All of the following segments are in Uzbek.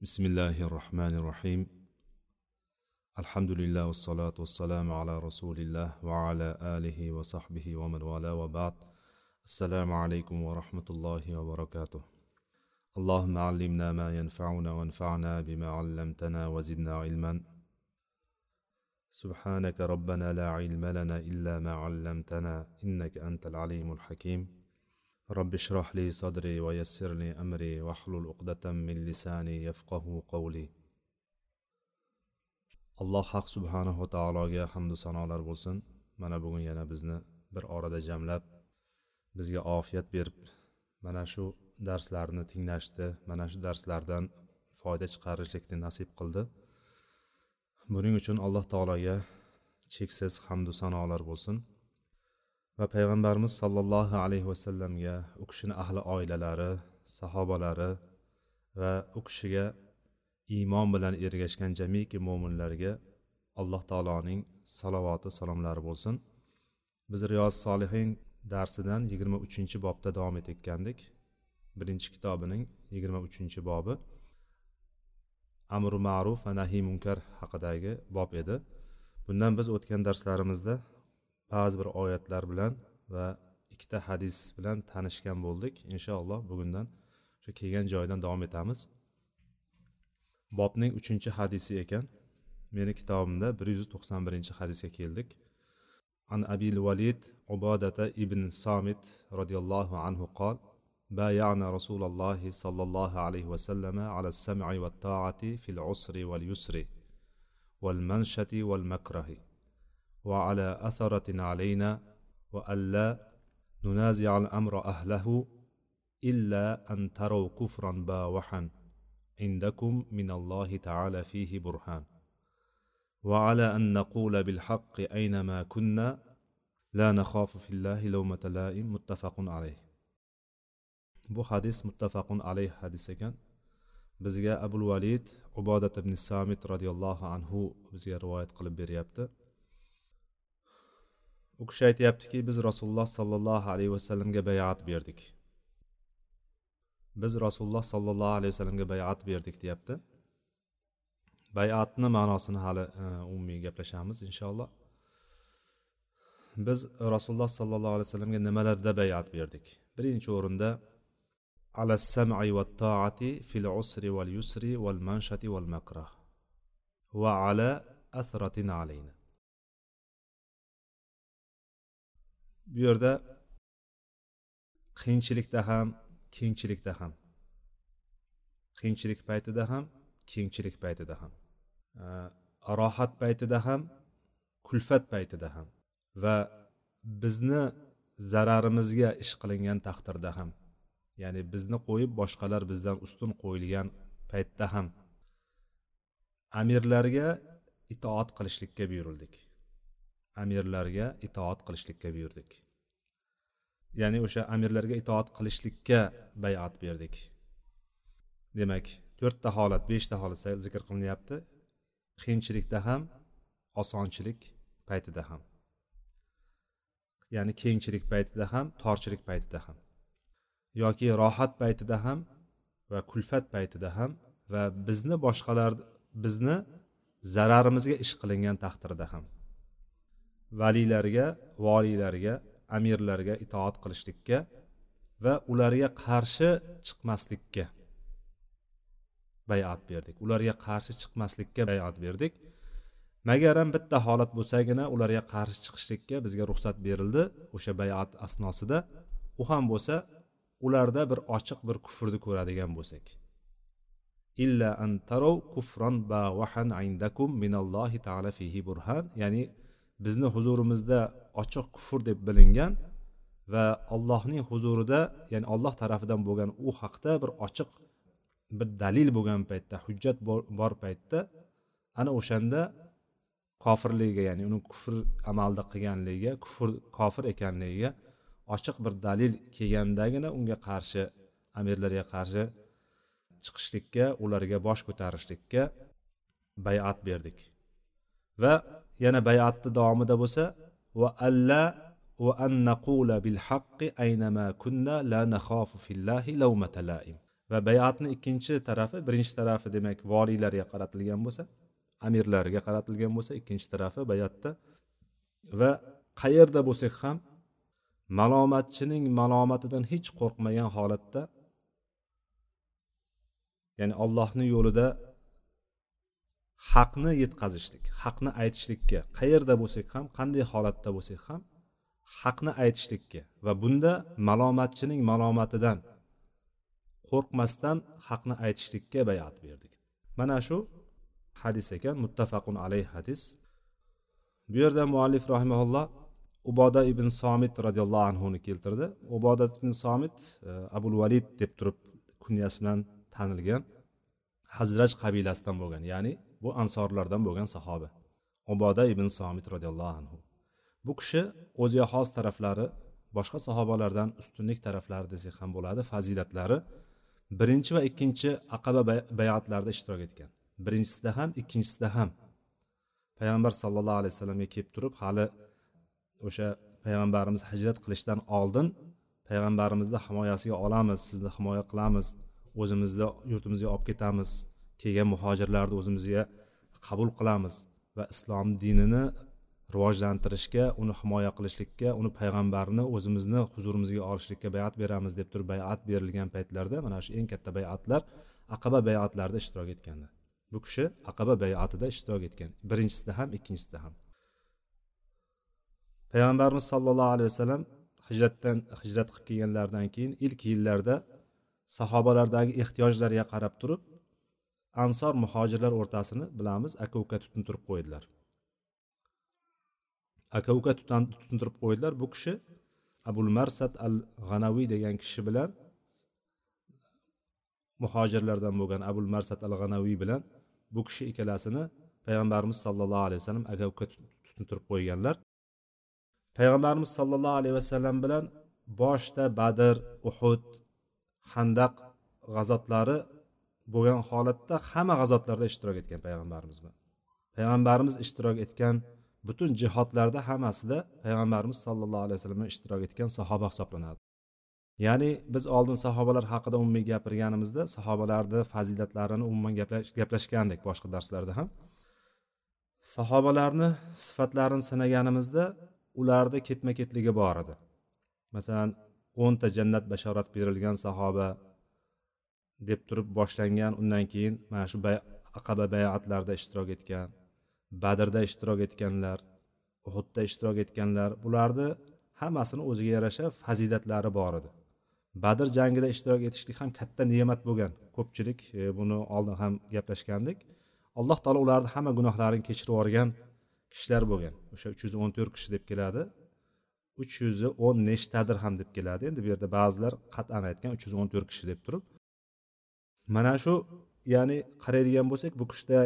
بسم الله الرحمن الرحيم الحمد لله والصلاة والسلام على رسول الله وعلى آله وصحبه ومن والاه وبعد السلام عليكم ورحمة الله وبركاته اللهم علمنا ما ينفعنا وانفعنا بما علمتنا وزدنا علما سبحانك ربنا لا علم لنا إلا ما علمتنا إنك أنت العليم الحكيم رب اشرح لي صدري ويسر لي أمري واحلل عقدة من لساني يفقه قولي alloh haq subhanahu va taologa hamdu sanolar bo'lsin mana bugun yana bizni bir orada jamlab bizga ofiyat berib mana shu darslarni tinglashni mana shu darslardan foyda chiqarishlikni nasib qildi buning uchun alloh taologa cheksiz hamdu sanolar bo'lsin va payg'ambarimiz sollallohu alayhi vasallamga u kishini ahli oilalari sahobalari va u kishiga iymon bilan ergashgan jamiki mo'minlarga alloh taoloning salovati salomlari bo'lsin. Biz riyoz solihin darsidan yigirma uchinchi bobda davom etayotgandik. Birinchi kitobining yigirma uchinchi bobi amri ma'ruf va nahiy munkar haqidagi bob edi. Bundan biz o'tgan darslarimizda ba'zi bir oyatlar bilan va ikkita hadis bilan tanishgan bo'ldik inshaalloh bugundan shu kelgan joyidan davom etamiz bobning uchinchi hadisi ekan meni kitobimda bir yuz to'qson birinchi hadisga keldik an abil valid ubodata ibn somit roziyallohu anhu qol بايعنا رسول الله صلى الله عليه وسلم على السمع والطاعة في العسر واليسر والمنشة والمكره وعلى أثرة علينا وألا ننازع الأمر أهله إلا أن تروا كفرا باوحا عندكم من الله تعالى فيه برهان. وعلى أن نقول بالحق أينما كنا لا نخاف في الله لومة لائم متفق عليه. bu hadis muttafaqun alayh hadis ekan bizga abul valid ubodat ibn samit roziyallohu anhu bizga rivoyat qilib beryapti u kishi aytyaptiki biz rasululloh sollallohu alayhi vasallamga bayat berdik. Biz rasululloh sollallohu alayhi vasallamga bayat berdik deyapti. Bayatni ma'nosini hali e, umumiy gaplashamiz inshaalloh. Biz rasululloh sollallohu alayhi vasallamga nimalarda bayat berdik? Birinchi o'rinda alassamai va toati fil usri val yusri val manshati val makrah. Va ala asratin alayna. Bu yerda qiyinchilikda ham kengchilikda ham. Qiyinchilik paytida ham kengchilik paytida ham. Rohat paytida ham kulfat paytida ham va bizni zararimizga ish qilingan taqdirda ham ya'ni bizni qo'yib boshqalar bizdan ustun qo'yilgan paytda ham amirlarga itoat qilishlikka buyurildik. Amirlarga itoat qilishlikka buyurdik. Ya'ni o'sha amirlarga itoat qilishlikka bayat berdik. Demak to'rtta holat beshta holat zikr qilinyapti. Qiyinchilikda ham osonchilik paytida ham. Ya'ni kengchilik paytida ham torchilik paytida ham. Yoki rohat paytida ham va kulfat paytida ham va bizni boshqalar bizni zararimizga ish qilingan taqdirda ham. Valiylarga voliylarga amirlarga itoat qilishlikka va ularga qarshi chiqmaslikka bayat berdik. Ularga qarshi chiqmaslikka bayat berdik. Magaram bitta holat bo'lsagina ularga qarshi chiqishlikka bizga ruxsat berildi o'sha bayat asnosida. U ham bo'lsa ularda bir ochiq bir kufrni ko'radigan bo'lsak. Illa an tarov kufron bawahan indakum minallohi taala fihi burhan ya'ni bizni huzurimizda ochiq kufr deb bilingan va allohning huzurida ya'ni alloh tarafidan bo'lgan u haqda bir ochiq bir dalil bo'lgan paytda hujjat bor paytda ana o'shanda kofirligiga ya'ni uni kufr amalda qilganligiga kufr kofir ekanligiga ochiq bir dalil kelgandagina unga qarshi amirlarga qarshi chiqishlikka ularga bosh ko'tarishlikka bayat berdik. Va yana bayatni davomida bo'lsa va alla va an naqula bil haqqi aynama kunna la nakhafu fillahi lawmata laim va bayatni ikkinchi tarafi birinchi tarafi demak voliylarga qaratilgan bo'lsa amirlarga qaratilgan bo'lsa ikkinchi tarafi bayatda. Va qayerda bo'lsak ham malomatchining malomatidan hech qo'rqmagan holatda ya'ni allohni yo'lida haqni yetkazishlik haqni aytishlikka qayerda bo'lsak ham qanday holatda bo'lsak ham haqni aytishlikka va bunda malomatchining malomatidan qo'rqmasdan haqni aytishlikka bayat berdik. Mana shu hadis ekan muttafaqun alayhi hadis. Bu yerda muallif rahimaulloh uboda ibn somit roziyallohu anhuni keltirdi. Uboda ibn somit e, abul valid deb turib kunyasi bilan tanilgan hazraj qabilasidan bo'lgan ya'ni bu ansorlardan bo'lgan sahoba. Uboda ibn somit roziyallohu anhu. Bu kishi o'ziga xos taraflari boshqa sahobalardan ustunlik taraflari desak ham bo'ladi fazilatlari birinchi va ikkinchi aqaba bayatlarida ishtirok etgan. Birinchisida ham ikkinchisida ham. Payg'ambar sallallohu alayhi vasallamga kelib turib hali o'sha payg'ambarimiz hijrat qilishdan oldin payg'ambarimizni himoyasiga olamiz sizni himoya qilamiz o'zimizni yurtimizga olib ketamiz. Kelgan muhojirlarni o'zimizga qabul qilamiz va islom dinini rivojlantirishga uni himoya qilishlikka uni payg'ambarni o'zimizni huzurimizga olishlikka bayat beramiz deb turib bayat berilgan paytlarda mana shu eng katta bayatlar aqaba bayatlarida ishtirok etganlar bu kishi aqaba bayatida ishtirok etgan. Birinchisida ham ikkinchisida ham. Payg'ambarimiz sollallohu alayhi vasallam hijratdan hijrat qilib kelganlaridan keyin ilk yillarda sahobalardagi ehtiyojlariga qarab turib ansor muhojirlar o'rtasini bilamiz aka uka tutintirib qo'ydilar. Aka uka tutintirib qo'ydilar. Bu kishi abul marsad al g'anaviy degan kishi bilan muhojirlardan bo'lgan abul marsad al g'anaviy bilan bu kishi ikkalasini payg'ambarimiz sollallohu alayhi vasallam aka uka tutintirib qo'yganlar. Payg'ambarimiz sollallohu alayhi vasallam bilan boshda badr uhud handaq g'azotlari bo'lgan holatda hamma g'azotlarda ishtirok etgan payg'ambarimiz bilan payg'ambarimiz ishtirok etgan butun jihodlarda hammasida payg'ambarimiz sollallohu alayhi vasallam ishtirok etgan sahoba hisoblanadi. Ya'ni biz oldin sahobalar haqida umumiy gapirganimizda sahobalarni fazilatlarini umuman gaplashgandik boshqa darslarda ham sahobalarni sifatlarini sanaganimizda ularni ketma ketligi bor edi. Masalan o'nta jannat bashorat berilgan sahoba deb turib boshlangan undan keyin mana shu aqaba bayatlarida ishtirok etgan badrda ishtirok etganlar uhudda ishtirok etganlar bularni hammasini o'ziga yarasha fazilatlari bor edi. Badr jangida ishtirok etishlik ham katta ne'mat bo'lgan. Ko'pchilik e, buni oldin ham gaplashgandik. Alloh taolo ularni hamma gunohlarini kechirib yuborgan kishilar bo'lgan. O'sha uch yuz o'n to'rt kishi deb keladi. Uch yuz o'n nechtadir ham deb keladi. Endi bu yerda ba'zilar qat'an aytgan uch yuz o'n to'rt kishi deb turib mana shu ya'ni qaraydigan bo'lsak bu kishida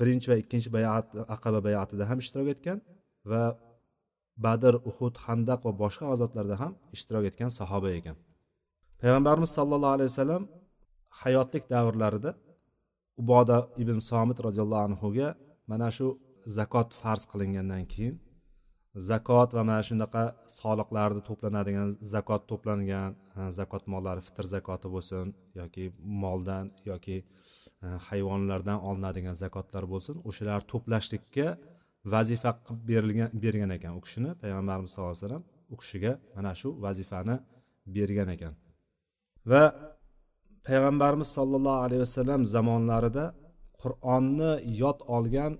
birinchi va ikkinchi bayat aqaba bayatida ham ishtirok etgan va badr uhud handaq va boshqa g'azotlarda ham ishtirok etgan sahoba ekan. Payg'ambarimiz sollallohu alayhi vasallam hayotlik davrlarida uboda ibn somit roziyallohu anhuga mana shu zakot farz qilingandan keyin zakot va mana shunaqa soliqlarni to'planadigan zakot to'plangan zakot mollari fitr zakoti bo'lsin yoki moldan yoki hayvonlardan olinadigan zakotlar bo'lsin o'shalarni to'plashlikka vazifa qilib berilgan bergan ekan. U kishini payg'ambarimiz sallallohu alayhi vasallam u kishiga mana shu vazifani bergan ekan. Va payg'ambarimiz sollallohu alayhi vasallam zamonlarida qur'onni yod olgan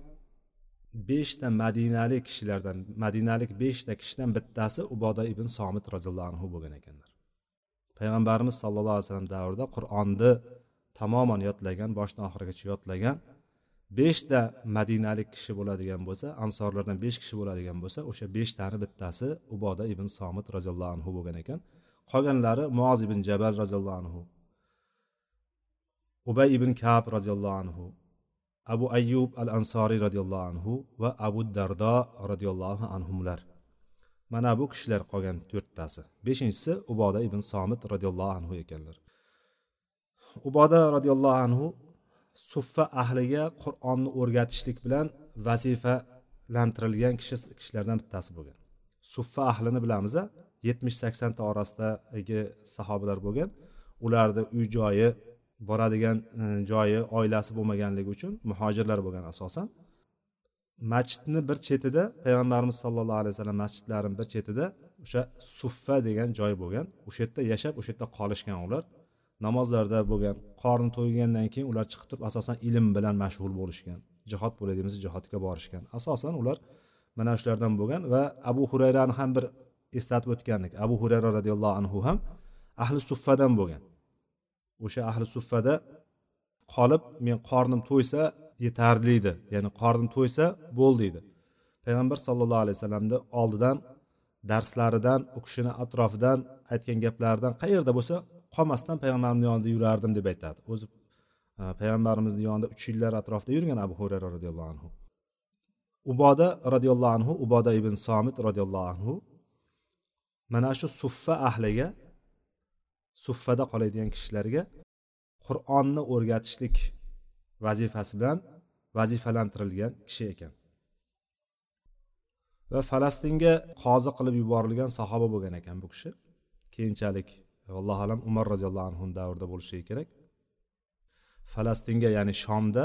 beshta madinalik kishilardan madinalik beshta kishidan bittasi uboda ibn somit roziyallohu anhu bo'lgan ekanlar. Payg'ambarimiz sallallohu alayhi vasallam davrida qur'onni tamoman yodlagan boshidan oxirigacha yodlagan beshta madinalik kishi bo'ladigan bo'lsa ansorlardan besh kishi bo'ladigan bo'lsa o'sha beshtani bittasi uboda ibn somit roziyallohu anhu bo'lgan ekan. Qolganlari muoz ibn jabal roziyallohu anhu ubay ibn kab roziyallohu anhu abu ayyub al ansoriy roziyallohu anhu va abu dardo roziyallohu anhular mana bu kishilar qolgan to'rttasi. Beshinchisi uboda ibn somit roziyallohu anhu ekanlar. Uboda roziyallohu anhu suffa ahliga qur'onni o'rgatishlik bilan vazifalantirilgan kishi kishilardan bittasi bo'lgan. Suffa ahlini bilamiz yetmish saksonta orasidagi sahobalar bo'lgan. Ularni uy joyi boradigan e, joyi oilasi bo'lmaganligi uchun muhojirlar bo'lgan asosan. Masjidni bir chetida payg'ambarimiz sallallohu alayhi vasallam masjidlarini bir chetida o'sha suffa degan joy bo'lgan o'sha yerda yashab o'sha yerda qolishgan ular. Namozlarda bo'lgan qorni to'ygandan keyin ular chiqib turib asosan ilm bilan mashg'ul bo'lishgan jihod bo'ladi desa jihodga borishgan. Asosan ular mana shulardan bo'lgan va abu hurayrani ham bir eslatib o'tgandik. Abu hurayra roziyallohu anhu ham ahli suffadan bo'lgan. O'sha ahli suffada qolib men qornim to'ysa yetarli edi. Ya'ni qornim to'ysa bo'ldi edi. Payg'ambar sallallohu alayhi vasallamni oldidan darslaridan u kishini atrofidan aytgan gaplaridan qayerda bo'lsa qolmasdan payg'ambarimni yonida yurardim deb aytadi. O'zi e, payg'ambarimizni yonida uch yillar atrofida yurgan abu hurayra roziyallohu anhu. Uboda roziyallohu anhu uboda ibn somit roziyallohu anhu mana shu suffa ahliga suffada qoladigan kishilarga qur'onni o'rgatishlik vazifasi bilan vazifalantirilgan kishi ekan. Va falastinga qozi qilib yuborilgan sahoba bo'lgan ekan bu kishi. Keyinchalik allohu alam umar roziyallohu anhu davrida bo'lishi kerak. Falastinga ya'ni shomda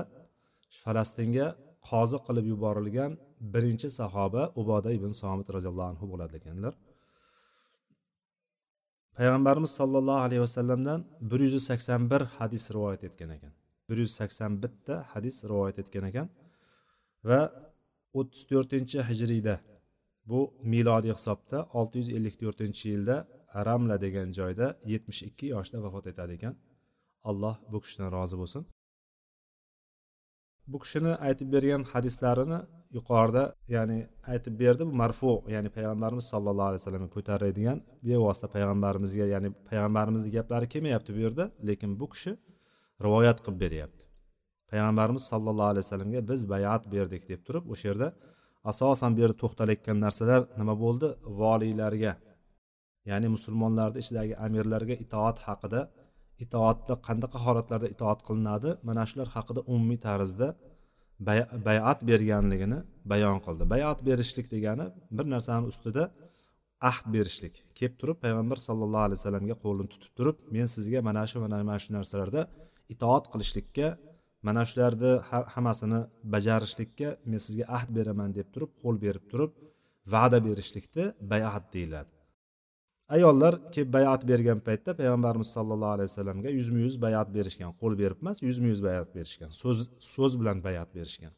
falastinga qozi qilib yuborilgan birinchi sahoba uboda ibn somit roziyallohu anhu bo'ladi ekanlar. Payg'ambarimiz sollallohu alayhi vasallamdan bir yuz sakson bir hadis rivoyat etgan ekan. bir yuz sakson bitta hadis rivoyat etgan ekan va o'ttiz to'rtinchi hijriyda bu milodiy hisobda olti yuz ellik to'rtinchi yilda ramla degan joyda yetmish ikki yoshda vafot etadi ekan. Alloh bu kishidan rozi bo'lsin. Bu kishini aytib bergan hadislarini yuqorida ya'ni aytib berdi bu marfu ya'ni payg'ambarimiz sallallohu alayhi vasallam ko'tariladigan bevosita payg'ambarimizga ya'ni payg'ambarimizni gaplari kelmayapti bu yerda lekin bu kishi rivoyat qilib beryapti. Payg'ambarimiz sallallohu alayhi vasallamga biz bayat berdik deb turib o'sha yerda asosan bu yerda to'xtalayotgan narsalar nima bo'ldi? Voliylarga ya'ni musulmonlarni ichidagi amirlarga itoat haqida itoatda qanaqa holatlarda itoat qilinadi? Mana shular haqida umumiy tarzda bayat berganligini bayon qildi. Bayat berishlik degani bir narsani ustida ahd berishlik. Kelib turib payg'ambar sallallohu alayhi vasallamga qo'lini tutib turib men sizga mana shu mana mana shu narsalarda itoat qilishlikka mana shularni hammasini bajarishlikka men sizga ahd beraman deb turib qo'l berib turib va'da berishlikni bayat deyiladi. Ayollar kelib bayat bergan paytda payg'ambarimiz sallallohu alayhi vasallamga yuzma yuz bayat berishgan qo'l berib emas yuzma yuz bayat berishgan so'z so'z bilan bayat berishgan.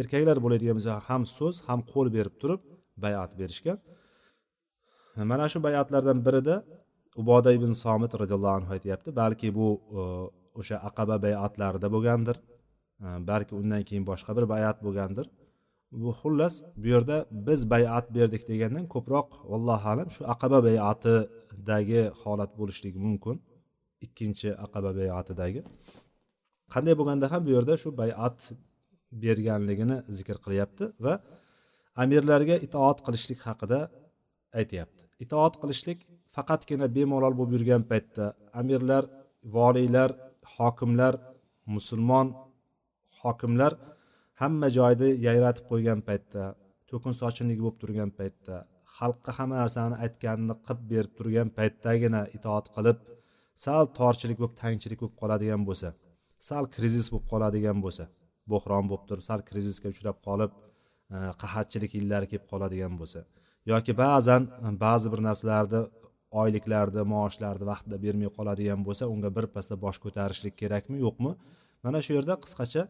Erkaklar bo'ladigan bo'lsa ham so'z ham qo'l berib turib bayat berishgan. Mana shu bayatlardan birida uboda ibn somit roziyallohu anhu aytyapti balki bu e, o'sha aqaba bayatlarida bo'lgandir e, balki undan keyin boshqa bir bayat bo'lgandir. Bu xullas bu yerda biz bayat berdik degandan ko'proq allohu alam shu aqaba bayatidagi holat bo'lishligi mumkin. Ikkinchi aqaba bayatidagi. Qanday bo'lganda ham bu yerda shu bayat berganligini zikr qilyapti va amirlarga itoat qilishlik haqida aytyapti. Itoat qilishlik faqatgina bemalol bo'lib yurgan paytda amirlar voliylar hokimlar musulmon hokimlar hamma joyni yayratib qo'ygan paytda to'kin sochinlik bo'lib turgan paytda xalqqa hamma narsani aytganini qilib berib turgan paytdagina itoat qilib sal torchilik bo'lib tangchilik bo'lib qoladigan bo'lsa sal krizis bo'lib qoladigan bo'lsa bo'hron bo'lib turib sal krizisga uchrab qolib e, qahatchilik yillari kelib qoladigan bo'lsa yoki ba'zan ba'zi bir narsalarni oyliklarni maoshlarni vaqtida bermay qoladigan bo'lsa unga birpasda bosh ko'tarishlik kerakmi yo'qmi? Mana shu yerda qisqacha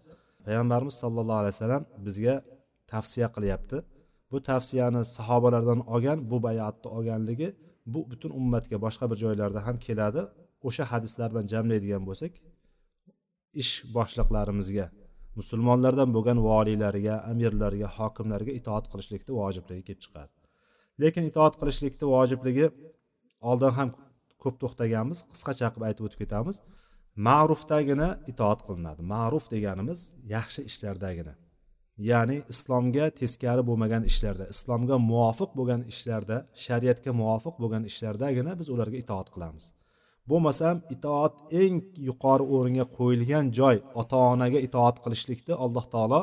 payg'ambarimiz sollallohu alayhi vasallam bizga tavsiya qilyapti. Bu tavsiyani sahobalardan olgan bu bayatni olganligi bu butun ummatga boshqa bir joylarda ham keladi. O'sha hadislar bilan jamlaydigan bo'lsak ish boshliqlarimizga musulmonlardan bo'lgan voliylariga amirlarga hokimlarga itoat qilishlikni vojibligi kelib chiqadi. Lekin itoat qilishlikni vojibligi oldin ham ko'p to'xtaganmiz qisqacha qilib aytib o'tib ketamiz. Ma'rufdagina itoat qilinadi. Ma'ruf deganimiz yaxshi ishlardagina. Ya'ni islomga teskari bo'lmagan ishlarda islomga muvofiq bo'lgan ishlarda shariatga muvofiq bo'lgan ishlardagina biz ularga itoat qilamiz. Bo'lmasam itoat eng yuqori o'ringa qo'yilgan joy ota onaga itoat qilishlikni alloh taolo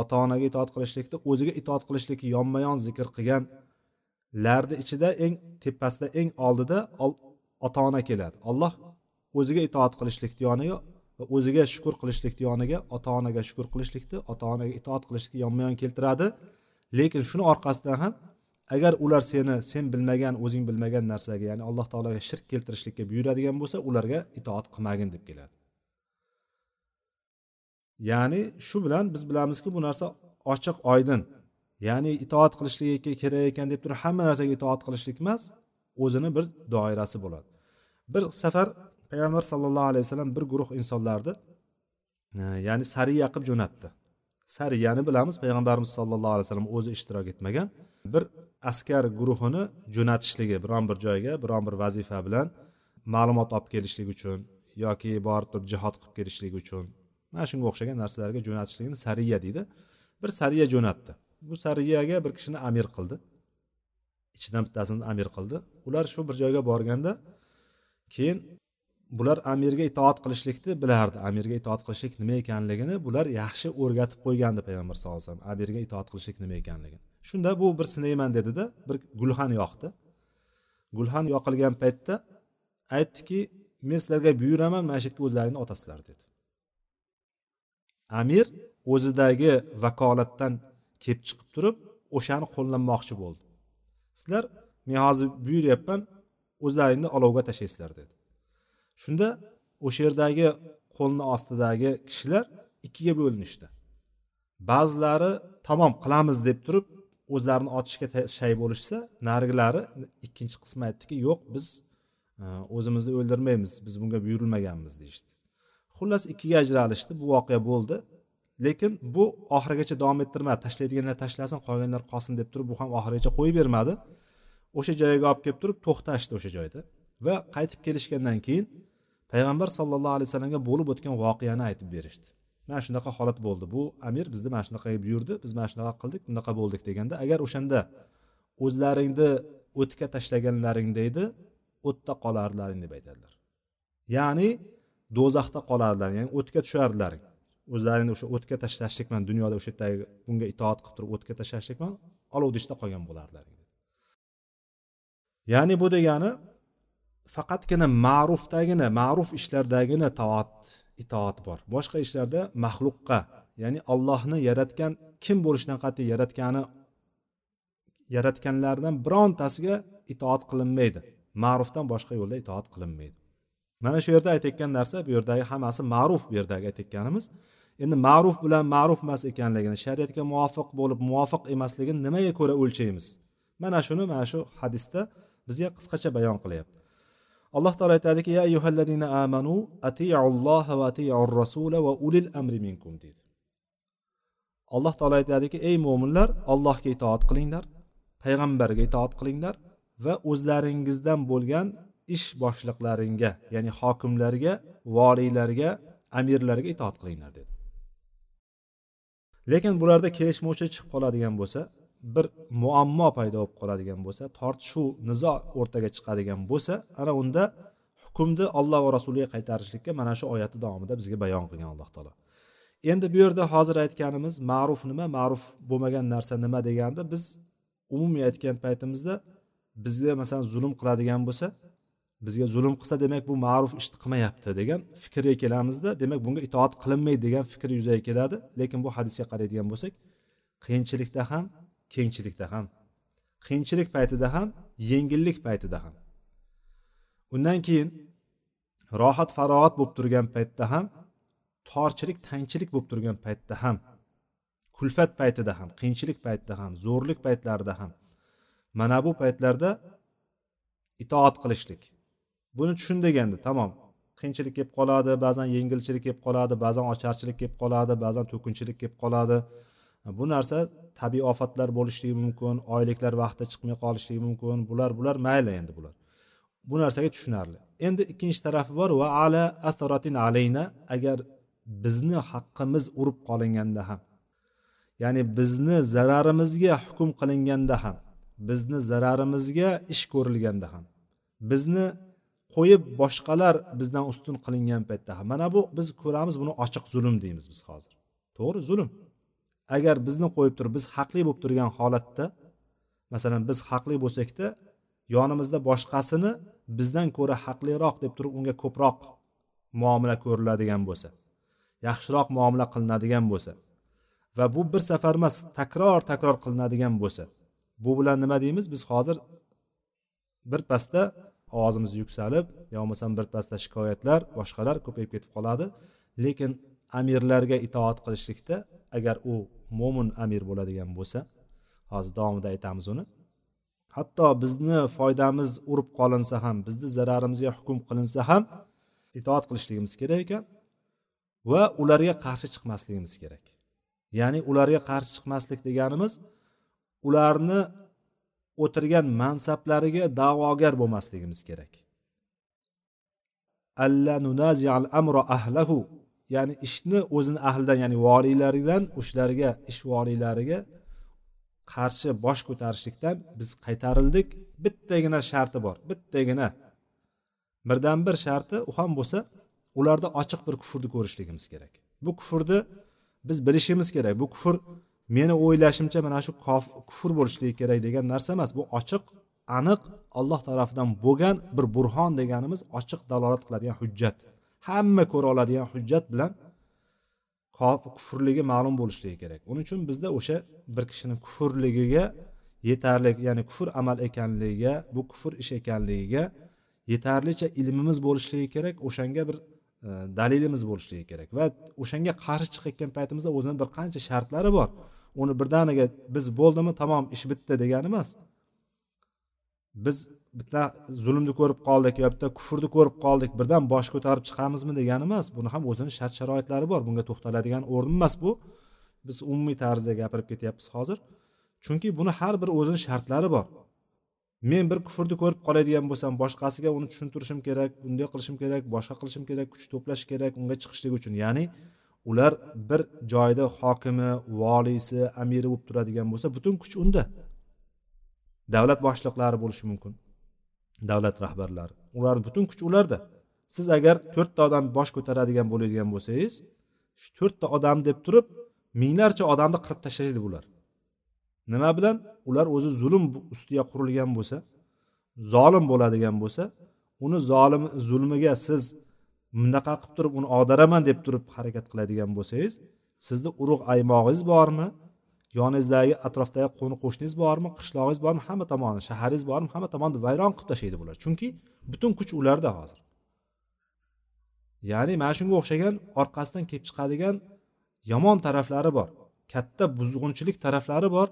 ota onaga itoat qilishlikni o'ziga itoat qilishlikni yonma yon zikr qilganlarni ichida eng tepasida eng oldida ota ona keladi. Alloh o'ziga itoat qilishlikni yoniga va o'ziga shukur qilishlikni yoniga ota onaga shukur qilishlikni ota onaga itoat qilishlikni yonma yon keltiradi. Lekin shuni orqasidan ham agar ular seni sen bilmagan o'zing bilmagan narsaga ya'ni alloh taologa shirk keltirishlikka buyuradigan bo'lsa ularga itoat qilmagin deb keladi. Ya'ni shu bilan biz bilamizki bu narsa ochiq oydin. Ya'ni itoat qilishlik kerak ekan deb turib hamma narsaga itoat qilishlik emas o'zini bir doirasi bo'ladi. Bir safar payg'ambar sallallohu alayhi vasallam bir guruh insonlarni ya'ni sariya qilib jo'natdi. Sariyani bilamiz payg'ambarimiz sallallohu alayhi vasallam o'zi ishtirok etmagan. Bir askar guruhini jo'natishligi biron bir joyga biron bir vazifa bilan ma'lumot olib kelishlik uchun yoki borib turib jihod qilib kelishlik uchun mana shunga o'xshagan narsalarga jo'natishligini sariya deydi. Bir sariya jo'natdi. Bu sariyaga bir kishini amir qildi. Ichidan bittasini amir qildi. Ular shu bir joyga borganda keyin bular amirga itoat qilishlikni bilardi. Amirga itoat qilishlik nima ekanligini bular yaxshi o'rgatib qo'ygandi payg'ambar sallallohu alayhi vasallam amirga itoat qilishlik nima ekanligini. Shunda bu bir sinayman dedida bir gulxan yoqdi. Gulxan yoqilgan paytda aytdiki men sizlarga buyuraman mana shu yerga o'zlaringni otasizlar dedi. Amir o'zidagi vakolatdan kelib chiqib turib o'shani qo'llanmoqchi bo'ldi. Sizlar men hozir buyuryapman o'zlaringni olovga tashlaysizlar dedi. Shunda o'sha yerdagi qo'lni ostidagi kishilar ikkiga bo'linishdi. Ba'zilari tamom qilamiz deb turib o'zlarini otishga shay bo'lishsa narigilari ikkinchi qismi aytdiki yo'q biz e, o'zimizni o'ldirmaymiz biz bunga buyurilmaganmiz deyishdi. Xullas ikkiga ajralishdi bu voqea bo'ldi. Lekin bu oxirigacha davom ettirmadi. Tashlaydiganlar tashlasin qolganlar qolsin deb turib bu ham oxirigacha qo'yib bermadi. O'sha joyga olib kelib turib to'xtashdi o'sha joyda. Va qaytib kelishgandan keyin payg'ambar sallallohu alayhi vasallamga bo'lib o'tgan voqeani aytib berishdi. Mana shunaqa holat bo'ldi bu amir bizni mana shunaqa buyurdi biz mana shunaqa qildik bunaqa bo'ldik deganda agar o'shanda o'zlaringni o'tga tashlaganlaringda edi o'tda qolardilaring deb aytadilar. Ya'ni do'zaxda qolardilar ya'ni o'tga tushardilaring o'zlaringni o'sha o'tga tashlashlik bilan dunyoda o'sha yerdagi bunga itoat qilib turib o'tga tashlashlik bilan olovni ichida qolgan bo'lardilaring ya'ni bu degani faqatgina ma'rufdagina ma'ruf ishlardagina toat itoat bor. Boshqa ishlarda maxluqqa ya'ni ollohni yaratgan kim bo'lishidan qat'iy yaratgani yaratganlardan birontasiga itoat qilinmaydi. Ma'rufdan boshqa yo'lda itoat qilinmaydi. Mana shu yerda aytayotgan narsa bu yerdagi hammasi ma'ruf bu yerdagi aytayotganimiz. Endi ma'ruf bilan ma'ruf emas ekanligini shariatga muvofiq bo'lib muvofiq emasligini nimaga ko'ra o'lchaymiz? Mana shuni mana shu hadisda bizga qisqacha bayon qilyapti. Alloh taolo aytadiki ya ayyuhallazina amanu atiulloha va atiur rasula va ulil amri minkum deydi alloh taolo aytadiki ey mo'minlar allohga itoat qilinglar payg'ambarga itoat qilinglar va o'zlaringizdan bo'lgan ish boshliqlaringga ya'ni hokimlarga voliylarga amirlarga itoat qilinglar dedi. Lekin bularda kelishmovchilik chiqib qoladigan bo'lsa bir muammo paydo bo'lib qoladigan bo'lsa tortishuv nizo o'rtaga chiqadigan bo'lsa ana unda hukmni olloh va rasuliga qaytarishlikka mana shu oyati davomida bizga bayon qilgan alloh taolo. Endi bu yerda hozir aytganimiz ma'ruf nima ma'ruf bo'lmagan narsa nima deganda biz umumiy aytgan paytimizda bizga masalan zulm qiladigan bo'lsa bizga zulm qilsa demak bu ma'ruf ishni qilmayapti degan fikrga kelamizda demak bunga itoat qilinmaydi degan fikr yuzaga keladi. Lekin bu hadisga qaraydigan bo'lsak qiyinchilikda ham kengchilikda ham qiyinchilik paytida ham yengillik paytida ham. Undan keyin rohat farog'at bo'lib turgan paytda ham torchilik tangchilik bo'lib turgan paytda ham kulfat paytida ham qiyinchilik paytida ham zo'rlik paytlarida ham mana bu paytlarda itoat qilishlik. Buni tushun deganda tamom qiyinchilik kelib qoladi ba'zan yengilchilik kelib qoladi ba'zan ocharchilik kelib qoladi ba'zan to'kinchilik kelib qoladi. Bu narsa tabiiy ofatlar bo'lishligi mumkin oyliklar vaqtida chiqmay qolishligi mumkin. Bular bular mayli endi bular. Bu narsaga tushunarli. Endi ikkinchi tarafi bor va ala asaratin alayna agar bizni haqqimiz urib qolinganda ham ya'ni bizni zararimizga hukm qilinganda ham bizni zararimizga ish ko'rilganda ham bizni qo'yib boshqalar bizdan ustun qilingan paytda ham. Mana bu biz ko'ramiz buni ochiq zulm deymiz biz hozir. To'g'ri zulm. Agar bizni qo'yib turib biz haqli bo'lib turgan holatda masalan biz haqli bo'lsakda yonimizda boshqasini bizdan ko'ra haqliroq deb turib unga ko'proq muomala ko'riladigan bo'lsa yaxshiroq muomala qilinadigan bo'lsa va bu bir safar emas takror takror qilinadigan bo'lsa bu bilan nima deymiz? Biz hozir bir pasda ovozimiz yuksalib yo bo'lmasam birpasda shikoyatlar boshqalar ko'payib ketib qoladi. Lekin amirlarga itoat qilishlikda agar u mo'min amir bo'ladigan bo'lsa hozir davomida aytamiz uni. Hatto bizni foydamiz urib qolinsa ham bizni zararimizga hukm qilinsa ham itoat qilishligimiz kerak ekan va ularga qarshi chiqmasligimiz kerak. Ya'ni ularga qarshi chiqmaslik deganimiz ularni o'tirgan mansablariga da'vogar bo'lmasligimiz kerak. Alla nunazial amro ahlahu ya'ni ishni o'zini ahlidan ya'ni voliylaridan o'shalarga ish voliylariga qarshi bosh ko'tarishlikdan biz qaytarildik. Bittagina sharti bor bittagina. Birdan bir sharti u ham bo'lsa ularda ochiq bir kufrni ko'rishligimiz kerak. Bu kufrni biz bilishimiz kerak. Bu kufr meni o'ylashimcha mana shu kufr bo'lishligi kerak degan narsa emas. Bu ochiq aniq alloh tarafidan bo'lgan bir burhon deganimiz ochiq dalolat qiladigan hujjat. Hamma ko'ra oladigan hujjat bilan kufrligi ma'lum bo'lishligi kerak. Uning uchun bizda o'sha bir kishini kufrligiga yetarli ya'ni kufr amal ekanligiga bu kufr ish ekanligiga yetarlicha ilmimiz bo'lishligi kerak o'shanga bir e, dalilimiz bo'lishligi kerak va o'shanga qarshi chiqayotgan paytimizda o'zini bir qancha shartlari bor. Uni birdaniga biz bo'ldimi tamom ish bitdi degani emas. Biz bitta zulmni ko'rib qoldik yo bitta kufrni ko'rib qoldik birdan bosh ko'tarib chiqamizmi degani emas buni ham o'zini shart sharoitlari bor bunga to'xtaladigan o'rin emas bu. Biz umumiy tarzda gapirib ketyapmiz hozir. Chunki buni har bir o'zini shartlari bor. Men bir kufrni ko'rib qoladigan bo'lsam boshqasiga uni tushuntirishim kerak bunday qilishim kerak boshqa qilishim kerak kuch to'plash kerak unga chiqishlik uchun. Ya'ni ular bir joyda hokimi voliysi amiri bo'lib turadigan bo'lsa butun kuch unda. Davlat boshliqlari bo'lishi mumkin. Davlat rahbarlari. Ularni butun kuch ularda. Siz agar to'rtta odam bosh ko'taradigan bo'ladigan bo'lsangiz shu to'rtta odam deb turib minglarcha odamni qirib tashlaydi bular nima bilan? Ular o'zi zulm ustiga qurilgan bo'lsa zolim bo'ladigan bo'lsa uni zolim zulmiga siz bunaqa qilib turib uni og'daraman deb turib harakat qiladigan bo'lsangiz sizni urug' aymog'ingiz bormi? Yoningizdagi atrofdagi qo'ni qo'shningiz bormi qishlog'ingiz bormi hamma tomonni shaharingiz bormi hamma tomonni vayron qilib tashlaydi bular. Chunki butun kuch ularda hozir. Ya'ni mana shunga o'xshagan orqasidan kelib chiqadigan yomon taraflari bor. Katta buzg'unchilik taraflari bor.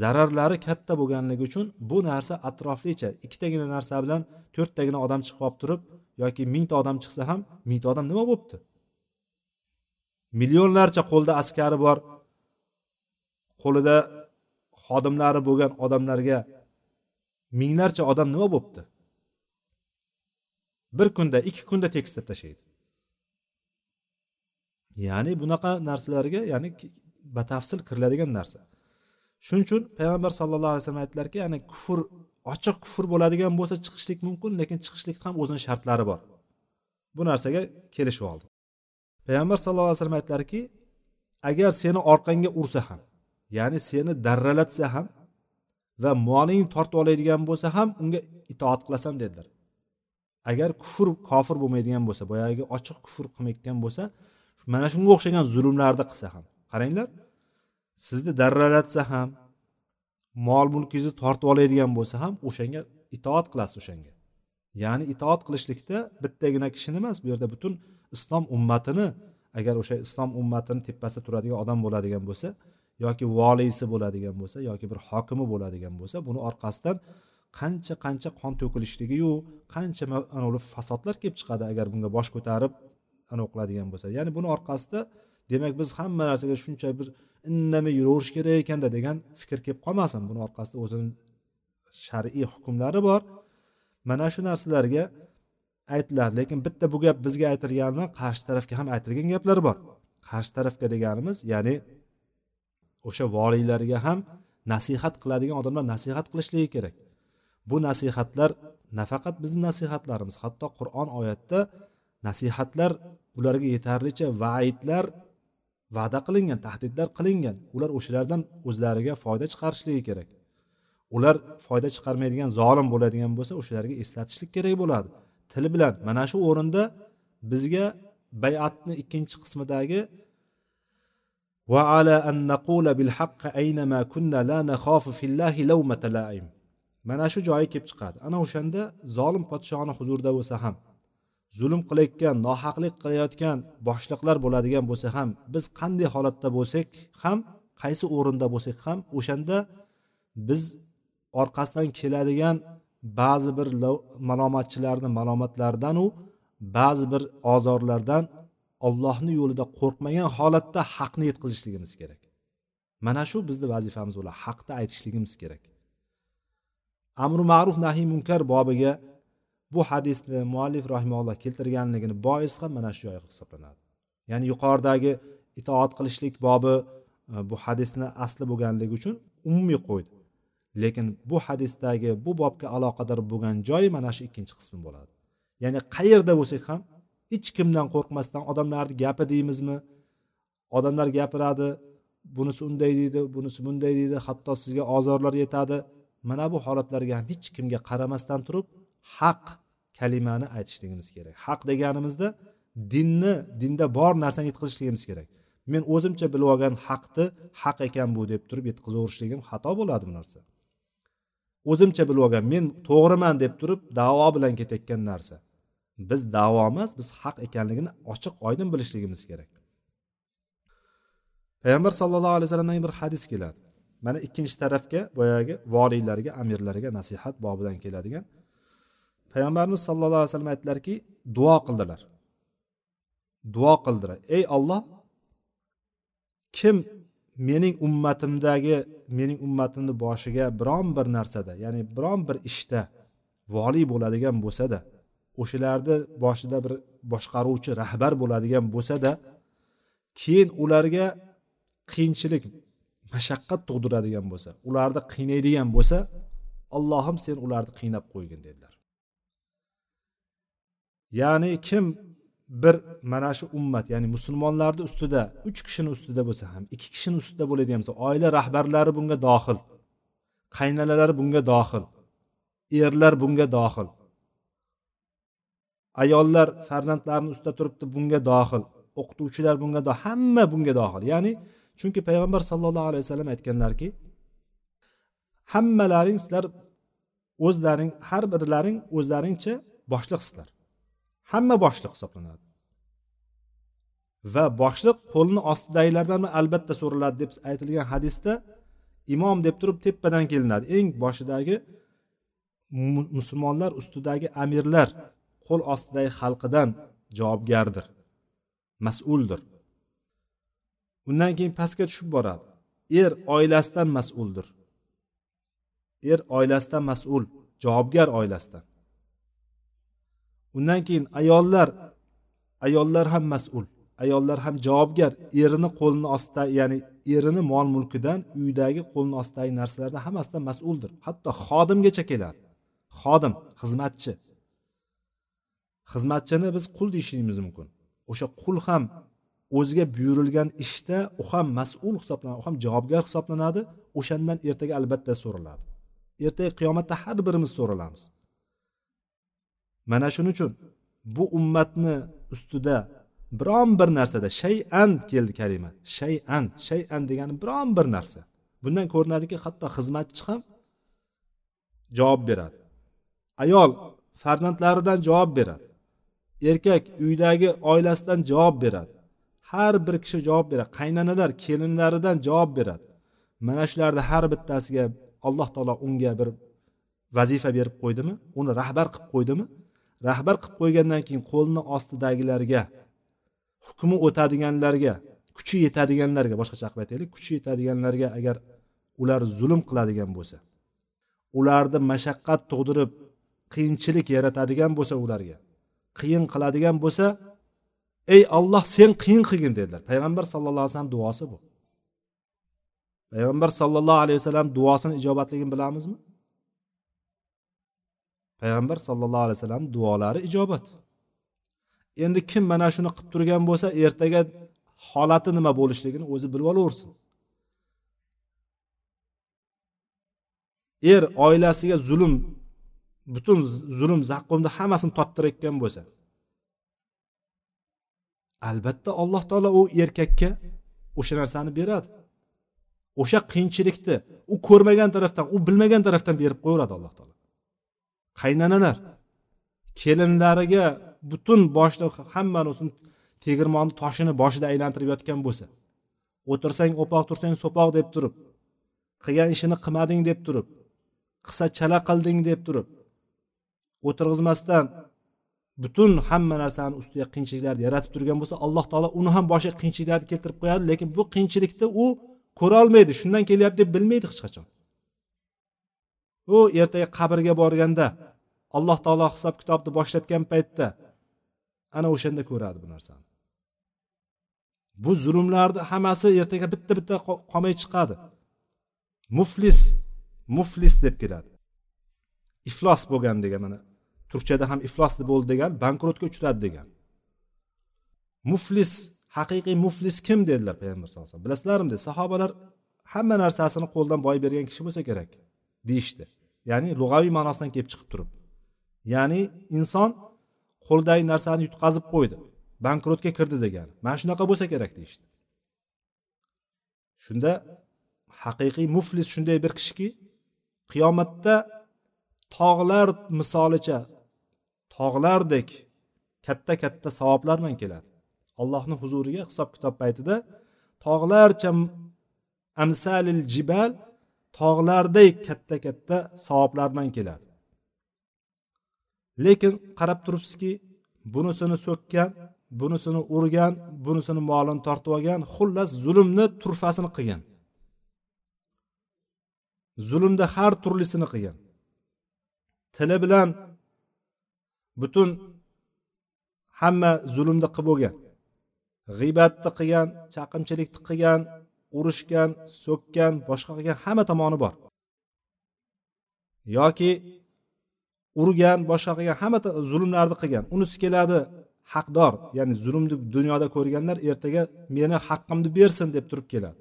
Zararlari katta bo'lganligi uchun bu narsa atroflicha ikkitagina narsa bilan to'rttagina odam chiqib olib turib yoki mingta odam chiqsa ham mingta odam nima bo'libdi? Millionlarcha qo'lda askari bor qo'lida xodimlari bo'lgan odamlarga minglarcha odam nima bo'libdi? Bir kunda ikki kunda tekislab tashlaydi. Ya'ni bunaqa narsalarga ya'ni batafsil kiriladigan narsa. Shuning uchun payg'ambar sallallohu alayhi vasallam aytdilarki ya'ni kufr ochiq kufr bo'ladigan bo'lsa chiqishlik mumkin lekin chiqishlik ham o'zini shartlari bor. Bu narsaga kelishib oldi. Payg'ambar sallallohu alayhi vasallam aytdilarki agar seni orqangga ursa ham ya'ni seni darralatsa ham va molingni tortib oladigan bo'lsa ham unga itoat qilasan dedilar. Agar kufr kofir bo'lmaydigan bo'lsa boyagi ochiq kufr qilmayotgan bo'lsa mana shunga o'xshagan zulmlarni qilsa ham. Qaranglar sizni darralatsa ham mol mulkingizni tortib oladigan bo'lsa ham o'shanga itoat qilasiz o'shanga. Ya'ni itoat qilishlikda bittagina kishini emas bu yerda butun islom ummatini agar o'sha islom ummatini tepasida turadigan odam bo'ladigan bo'lsa yoki voliysi bo'ladigan bo'lsa yoki bir hokimi bo'ladigan bo'lsa buni orqasidan qancha qancha qon to'kilishligiyu qancha fasodlar kelib chiqadi agar bunga bosh ko'tarib anavi qiladigan bo'lsa. Ya'ni buni orqasida demak biz hamma narsaga shuncha bir indamay yuraverish kerak ekanda degan fikr kelib qolmasin. Buni orqasida o'zini shar'iy hukmlari bor. Mana shu narsalarga aytiladi lekin bitta bu gap bizga aytilganmi qarshi tarafga ham aytilgan gaplar bor. Qarshi tarafga deganimiz ya'ni o'sha voliylarga ham nasihat qiladigan odamlar nasihat qilishligi kerak. Bu nasihatlar nafaqat bizni nasihatlarimiz hatto qur'on oyatda nasihatlar ularga yetarlicha vaidlar va'da qilingan tahdidlar qilingan. Ular o'shalardan o'zlariga foyda chiqarishligi kerak. Ular foyda chiqarmaydigan zolim bo'ladigan bo'lsa o'shalarga eslatishlik kerak bo'ladi. Til bilan mana shu o'rinda bizga bayatni ikkinchi qismidagi va ala an naqula bil كنا aynama kunna la الله لومة لائم. mana shu joyi kelib chiqadi ana o'shanda zolim podshoni huzurida bo'lsa ham zulm qilayotgan nohaqlik qilayotgan boshliqlar bo'ladigan bo'lsa ham biz qanday holatda bo'lsak ham qaysi o'rinda bo'lsak ham o'shanda biz orqasidan keladigan ba'zi bir malomatchilarni malomatlaridanu ba'zi bir ozorlardan ollohni yo'lida qo'rqmagan holatda haqni yetkazishligimiz kerak. Mana shu bizni vazifamiz bo'ladi haqni aytishligimiz kerak. Amri ma'ruf nahiy munkar bobiga bu hadisni muallif rahimalloh keltirganligini bois ham mana shu joy hisoblanadi. Ya'ni yuqoridagi itoat qilishlik bobi e, bu hadisni asli bo'lganligi uchun umumiy qo'ydi. Lekin bu hadisdagi bu bobga aloqador bo'lgan joyi mana shu ikkinchi qismi bo'ladi. Ya'ni qayerda bo'lsak ham hech kimdan qo'rqmasdan odamlarni gapi deymizmi? Odamlar gapiradi bunisi unday deydi bunisi bunday deydi hatto sizga ozorlar yetadi. Mana bu holatlarga ham hech kimga qaramasdan turib haq kalimani aytishligimiz kerak. Haq deganimizda dinni dinda bor narsani yetkazishligimiz kerak. Men o'zimcha bilib olgan haqni haq ekan bu deb turib yetkazaverishligim xato bo'ladi bu narsa. O'zimcha bilib olgan men to'g'riman deb turib davo bilan ketayotgan narsa. Biz davo emas biz haq ekanligini ochiq oydin bilishligimiz kerak. Payg'ambar sallallohu alayhi vasallamdan bir hadis keladi. Mana ikkinchi tarafga boyagi voliylarga amirlarga nasihat bobidan keladigan. Payg'ambarimiz sallallohu alayhi vasallam aytdilarki duo qildilar. Duo qildilar. Ey olloh kim mening ummatimdagi mening ummatimni boshiga biron bir narsada ya'ni biron bir ishda voliy bo'ladigan bo'lsada o'shalarni boshida bir boshqaruvchi rahbar bo'ladigan bo'lsada keyin ularga qiyinchilik mashaqqat tug'diradigan bo'lsa ularni qiynaydigan bo'lsa allohim sen ularni qiynab qo'ygin dedilar. Ya'ni kim bir mana shu ummat ya'ni musulmonlarni ustida uch kishini ustida bo'lsa ham ikki kishini ustida bo'ladigan bo'lsa oila rahbarlari bunga dohil qaynalalari bunga dohil erlar bunga dohil ayollar farzandlarini ustida turibdi bunga dohil. O'qituvchilar bunga dohil hamma bunga dohil. Ya'ni chunki payg'ambar sallallohu alayhi vasallam aytganlarki hammalaring sizlar o'zlaring har birlaring o'zlaringcha boshliqsizlar. Hamma boshliq hisoblanadi. Va boshliq qo'lini ostidagilardan albatta so'raladi deb aytilgan hadisda imom deb turib tepadan kelinadi. Eng boshidagi musulmonlar ustidagi amirlar qo'l ostidagi xalqidan javobgardir mas'uldir. Undan keyin pastga tushib boradi. Er oilasidan mas'uldir. Er oilasidan mas'ul javobgar oilasidan. Undan keyin ayollar ayollar ham mas'ul ayollar ham javobgar. Erini qo'lini ostida ya'ni erini mol mulkidan uydagi qo'lini ostidagi narsalardan hammasidan mas'uldir. Hatto xodimgacha keladi. Xodim xizmatchi. Xizmatchini biz qul deyishligimiz mumkin. O'sha qul ham o'ziga buyurilgan ishda u ham mas'ul hisoblanadi u ham javobgar hisoblanadi. O'shandan ertaga albatta so'raladi. Ertaga qiyomatda har birimiz so'ralamiz. Mana shuning uchun bu ummatni ustida biron bir narsada shay'an keldi kalima shay'an shay'an degani biron bir narsa. Bundan ko'rinadiki hatto xizmatchi ham javob beradi. Ayol farzandlaridan javob beradi. Erkak uydagi oilasidan javob beradi. Har bir kishi javob beradi. Qaynonalar kelinlaridan javob beradi. Mana shularni har bittasiga alloh taolo unga bir vazifa berib qo'ydimi? Uni rahbar qilib qo'ydimi? Rahbar qilib qo'ygandan keyin qo'lni ostidagilarga hukmi o'tadiganlarga kuchi yetadiganlarga boshqacha qilib aytaylik kuchi yetadiganlarga agar ular zulm qiladigan bo'lsa ularni mashaqqat tug'dirib qiyinchilik yaratadigan bo'lsa ularga qiyin qiladigan bo'lsa ey olloh sen qiyin qilgin dedilar. Payg'ambar sallallohu alayhi vasallam duosi bu. Payg'ambar sallallohu alayhi vasallam duosini ijobatligini bilamizmi? Payg'ambar sallallohu alayhi vasallam duolari ijobat. Endi kim mana shuni qilib turgan bo'lsa ertaga holati nima bo'lishligini o'zi bilib olaversin. Er oilasiga zulm butun zulm zaqqumni hammasini tottirayotgan bo'lsa. Albatta alloh taolo u erkakka o'sha narsani beradi. O'sha qiyinchilikni u ko'rmagan tarafdan u bilmagan tarafdan berib qo'yaveradi alloh taolo. Qaynonalar kelinlariga butun boshida hammasini tegirmonni toshini boshida aylantirib yotgan bo'lsa o'tirsang o'poq tursang so'poq deb turib qilgan ishini qilmading deb turib qissa chala qilding deb turib o'tirg'izmasdan butun hamma narsani ustiga qiyinchiliklarni yaratib turgan bo'lsa alloh taolo uni ham boshiga qiyinchiliklarni keltirib qo'yadi lekin bu qiyinchilikni u ko'rolmaydi shundan kelyapti deb bilmaydi hech qachon. U ertaga qabrga borganda alloh taolo hisob kitobni boshlatgan paytda ana o'shanda ko'radi bu narsani. Bu zulmlarni hammasi ertaga bitta bitta qolmay chiqadi. Muflis muflis deb keladi. Iflos bo'lgan degan mana turkchada ham iflos bo'ldi degan bankrotga uchradi degan. Muflis haqiqiy muflis kim dedilar payg'ambar sallallohu alayhi vasallam? Bilasizlarmi dedi sahobalar hamma narsasini qo'ldan boy bergan kishi bo'lsa kerak deyishdi. Ya'ni lug'aviy ma'nosidan kelib chiqib turib. Ya'ni inson qo'lidagi narsani yutqazib qo'ydi bankrotga kirdi degani mana shunaqa bo'lsa kerak deyishdi. Shunda haqiqiy muflis shunday bir kishiki qiyomatda tog'lar misolicha tog'lardek katta katta savoblar bilan keladi. Allohni huzuriga hisob kitob paytida tog'larcha amsalil jibal tog'lardek katta katta savoblar bilan keladi. Lekin qarab turibsizki bunisini so'kkan bunisini urgan bunisini molini tortib olgan xullas zulmni turfasini qilgan. Zulmda har turlisini qilgan. Tili bilan butun hamma zulmni qilib bo'lgan. G'iybatni qilgan chaqimchilikni qilgan urushgan so'kkan boshqa qilgan hamma tomoni bor. Yoki urgan boshqa qilgan hamma zulmlarni qilgan. Unisi keladi haqdor ya'ni zulmni dunyoda ko'rganlar ertaga meni haqqimni bersin deb turib keladi.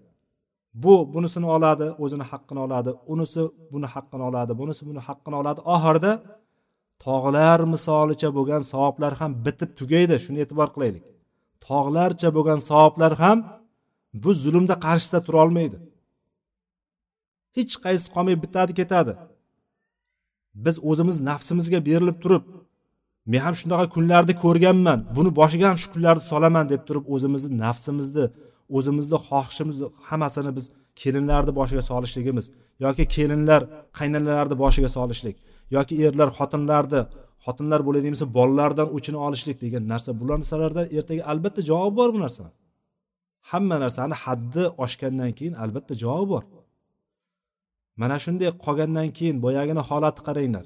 Bu bunisini oladi o'zini haqqini oladi unisi buni haqqini oladi bunisi buni haqqini oladi. Oxirida tog'lar misolicha bo'lgan savoblar ham bitib tugaydi shuni e'tibor qilaylik. Tog'larcha bo'lgan savoblar ham bu zulmda qarshisida turolmaydi hech qaysi qolmay bitadi ketadi. Biz o'zimiz nafsimizga berilib turib men ham shunaqa kunlarni ko'rganman buni boshiga ham shu kunlarni solaman deb turib o'zimizni nafsimizni o'zimizni xohishimizni hammasini biz kelinlarni boshiga solishligimiz yoki kelinlar qaynonalarni boshiga solishlik. Yoki erlar xotinlarni xotinlar bo'ladigan bo'lsa bolalardan o'chini olishlik degan narsa. Bular narsalarda ertaga albatta javob bor bu narsani. Hamma narsani haddi oshgandan keyin albatta javobi bor. Mana shunday qolgandan keyin boyagini holatni qaranglar.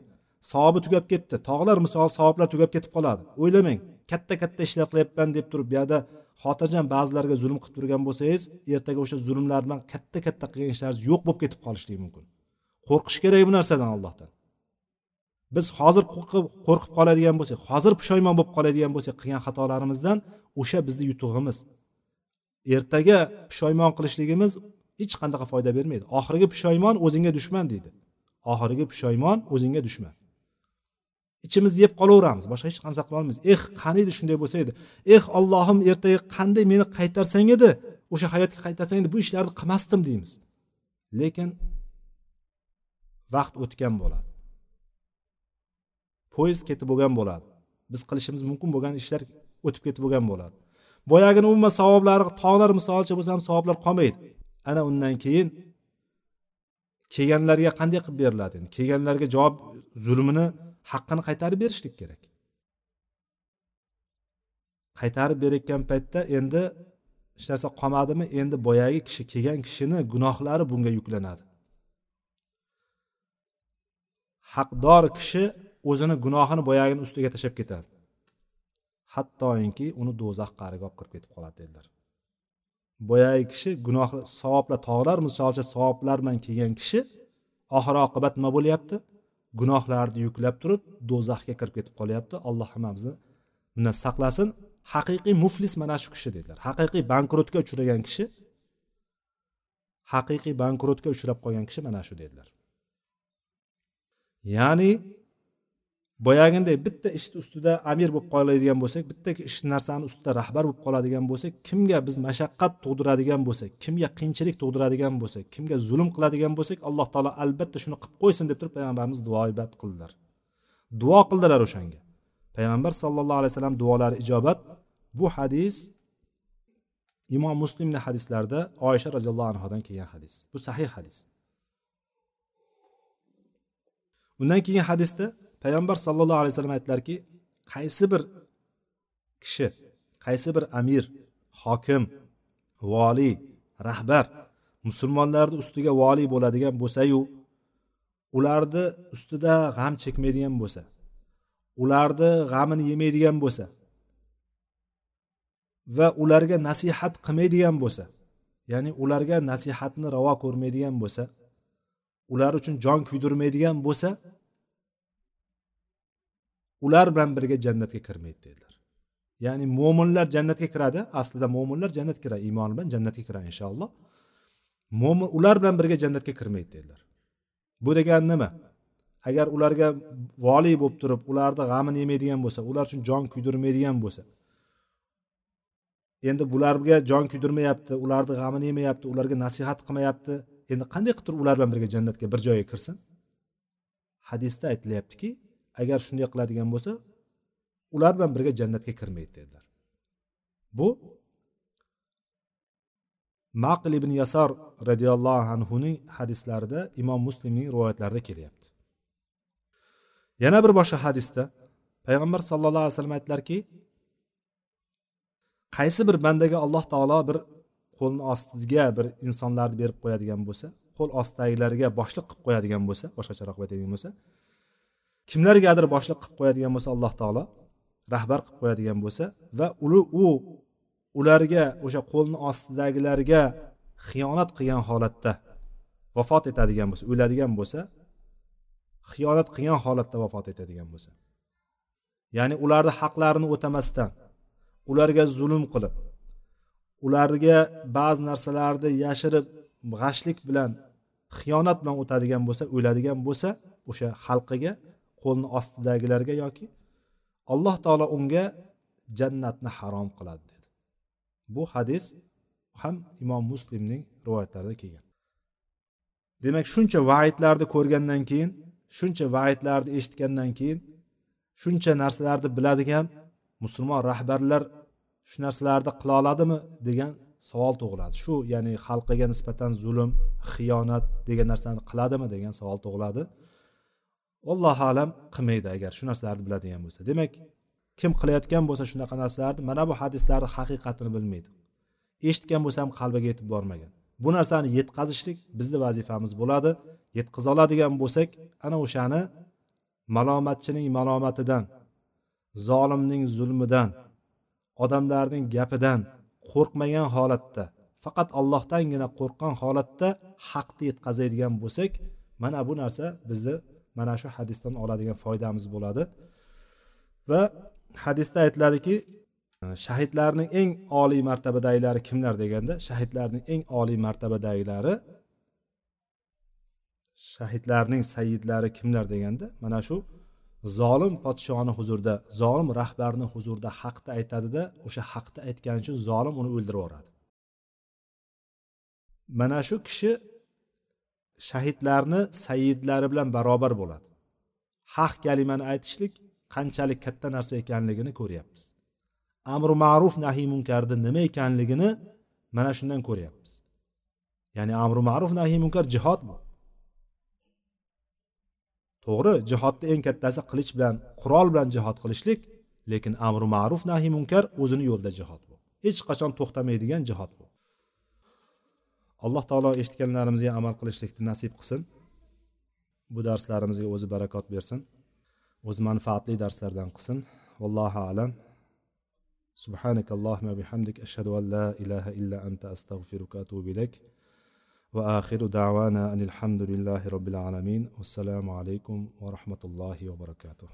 Savobi tugab ketdi. Tog'lar misol savoblar tugab ketib qoladi. O'ylamang katta katta ishlar qilyapman deb turib bu yoqda xotirjam ba'zilarga zulm qilib turgan bo'lsangiz ertaga o'sha zulmlar bilan katta katta qilgan ishlaringiz yo'q bo'lib ketib qolishligi mumkin. Qo'rqish kerak bu narsadan allohdan. Biz hozir qo'rqib qo'rqib qoladigan bo'lsak hozir pushaymon bo'lib qoladigan bo'lsak qilgan xatolarimizdan o'sha bizni yutug'imiz. Ertaga pushaymon qilishligimiz hech qanaqa foyda bermaydi. Oxirgi pushaymon o'zingga dushman deydi. Oxirgi pushaymon o'zingga dushman. Ichimizda yeb qolaveramiz boshqa hech narsa qila olmaymiz. Eh qani edi shunday bo'lsa edi. Eh ollohim ertaga qanday meni qaytarsang edi o'sha hayotga qaytarsang edi bu ishlarni qilmasdim deymiz. Lekin vaqt o'tgan bo'ladi. Poyezd ketib bo'lgan bo'ladi. Biz qilishimiz mumkin bo'lgan ishlar o'tib ketib bo'lgan bo'ladi. Boyagini umuman savoblari tog'lar misolicha bo'lsa ham savoblar qolmaydi. Ana undan keyin kelganlarga qanday qilib beriladi? Endi kelganlarga javob zulmini haqqini qaytarib berishlik kerak. Qaytarib berayotgan paytda endi hech narsa qolmadimi? Endi boyagi kishi kelgan kishini gunohlari bunga yuklanadi. Haqdor kishi o'zini gunohini boyagini ustiga tashlab ketadi hattoki uni do'zax qa'riga olib kirib ketib qoladi dedilar. Boyagi kishi gunoh savoblar tog'lar misolcha savoblar bilan kelgan kishi oxir oqibat nima bo'lyapti? Gunohlarni yuklab turib do'zaxga kirib ketib qolyapti. Alloh hammamizni bundan saqlasin. Haqiqiy muflis mana shu kishi dedilar. Haqiqiy bankrotga uchragan kishi haqiqiy bankrotga uchrab qolgan kishi mana shu dedilar. Ya'ni boyagiday bitta ishni ustida amir bo'lib qoladigan bo'lsak bitta ish narsani ustida rahbar bo'lib qoladigan bo'lsak kimga biz mashaqqat tug'diradigan bo'lsak kimga qiyinchilik tug'diradigan bo'lsak kimga zulm qiladigan bo'lsak alloh taolo albatta shuni qilib qo'ysin deb turib payg'ambarimiz duo ibat qildilar. Duo qildilar o'shanga. Payg'ambar sallallohu alayhi vasallam duolari ijobat. Bu hadis imom muslimni hadislarida oysha roziyallohu anhudan kelgan hadis. Bu sahih hadis. Undan keyin hadisda payg'ambar sallallohu alayhi vasallam aytdilarki qaysi bir kishi qaysi bir amir hokim voliy rahbar musulmonlarni ustiga voliy bo'ladigan bo'lsayu ularni ustida g'am chekmaydigan bo'lsa ularni g'amini yemaydigan bo'lsa va ularga nasihat qilmaydigan bo'lsa ya'ni ularga nasihatni ravo ko'rmaydigan bo'lsa ular uchun jon kuydirmaydigan bo'lsa ular bilan birga jannatga kirmaydi dedilar. Ya'ni mo'minlar jannatga kiradi aslida mo'minlar jannatga kiradi iymon bilan jannatga kiradi inshaalloh. Mo'min ular bilan birga jannatga kirmaydi dedilar. Bu degani nima? Agar ularga voliy bo'lib turib ularni g'amini yemaydigan bo'lsa ular uchun jon kuydirmaydigan bo'lsa endi bularga jon kuydirmayapti ularni g'amini yemayapti ularga nasihat qilmayapti endi qanday qilib turib ular bilan birga jannatga bir joyga kirsin? Hadisda aytilyaptiki agar shunday qiladigan bo'lsa ular bilan birga jannatga kirmaydi dedilar. Bu maqil ibn yasor roziyallohu anhuning hadislarida imom muslimning rivoyatlarida kelyapti. Yana bir boshqa hadisda payg'ambar sallallohu alayhi vasallam aytdilarki qaysi bir bandaga alloh taolo bir qo'lni ostiga bir insonlarni berib qo'yadigan bo'lsa qo'l ostidagilarga boshliq qilib qo'yadigan bo'lsa boshqacharoq aytadigan bo'lsa kimlargadir boshliq qilib qo'yadigan bo'lsa alloh taolo rahbar qilib qo'yadigan bo'lsa va uni u ularga o'sha qo'lni ostidagilarga xiyonat qilgan holatda vafot etadigan bo'lsa o'ladigan bo'lsa xiyonat qilgan holatda vafot etadigan bo'lsa. Ya'ni ularni haqlarini o'tamasdan ularga zulm qilib ularga ba'zi narsalarni yashirib g'ashlik bilan xiyonat bilan o'tadigan bo'lsa o'ladigan bo'lsa o'sha xalqiga qo'lni ostidagilarga yoki alloh taolo unga jannatni harom qiladi dedi. Bu hadis ham imom muslimning rivoyatlarida kelgan. Demak shuncha vaidlarni ko'rgandan keyin shuncha vaidlarni eshitgandan keyin shuncha narsalarni biladigan musulmon rahbarlar shu narsalarni qila oladimi degan savol tug'iladi. Shu ya'ni xalqiga nisbatan zulm xiyonat degan narsani qiladimi degan savol tug'iladi. Allohu alam qilmaydi agar shu narsalarni biladigan bo'lsa. Demak kim qilayotgan bo'lsa shunaqa narsalarni mana bu hadislarni haqiqatini bilmaydi. Eshitgan bo'lsa ham qalbiga yetib bormagan. Bu narsani yetkazishlik bizni vazifamiz bo'ladi. Yetkaza oladigan bo'lsak ana o'shani malomatchining malomatidan zolimning zulmidan odamlarning gapidan qo'rqmagan holatda faqat allohdangina qo'rqqan holatda haqni yetkazadigan bo'lsak mana bu narsa bizni mana shu hadisdan oladigan foydamiz bo'ladi. Va hadisda aytiladiki shahidlarning eng oliy martabadagilari kimlar deganda shahidlarning eng oliy martabadagilari shahidlarning sayyidlari kimlar deganda mana shu zolim podshoni huzurida zolim rahbarni huzurida haqni aytadida o'sha haqni aytgani uchun zolim uni o'ldirib yuboradi. Mana shu kishi shahidlarni sayyidlari bilan barobar bo'ladi. Haq kalimani aytishlik qanchalik katta narsa ekanligini ko'ryapmiz. Amri ma'ruf nahiy munkarni nima ekanligini mana shundan ko'ryapmiz. Ya'ni amri ma'ruf nahiy munkar jihod bu. To'g'ri jihodni eng kattasi qilich bilan qurol bilan jihod qilishlik lekin amri ma'ruf nahiy munkar o'zini yo'lida jihod bu. Hech qachon to'xtamaydigan jihod bu. alloh taolo eshitganlarimizga amal qilishlikni nasib qilsin bu darslarimizga o'zi barakot bersin o'zi manfaatli darslardan qilsin vallohu alam سبحانك اللهم وبحمدك أشهد أن لا إله إلا أنت أستغفرك وأتوب إليك وآخر دعوانا أن الحمد لله رب العالمين والسلام عليكم ورحمة الله وبركاته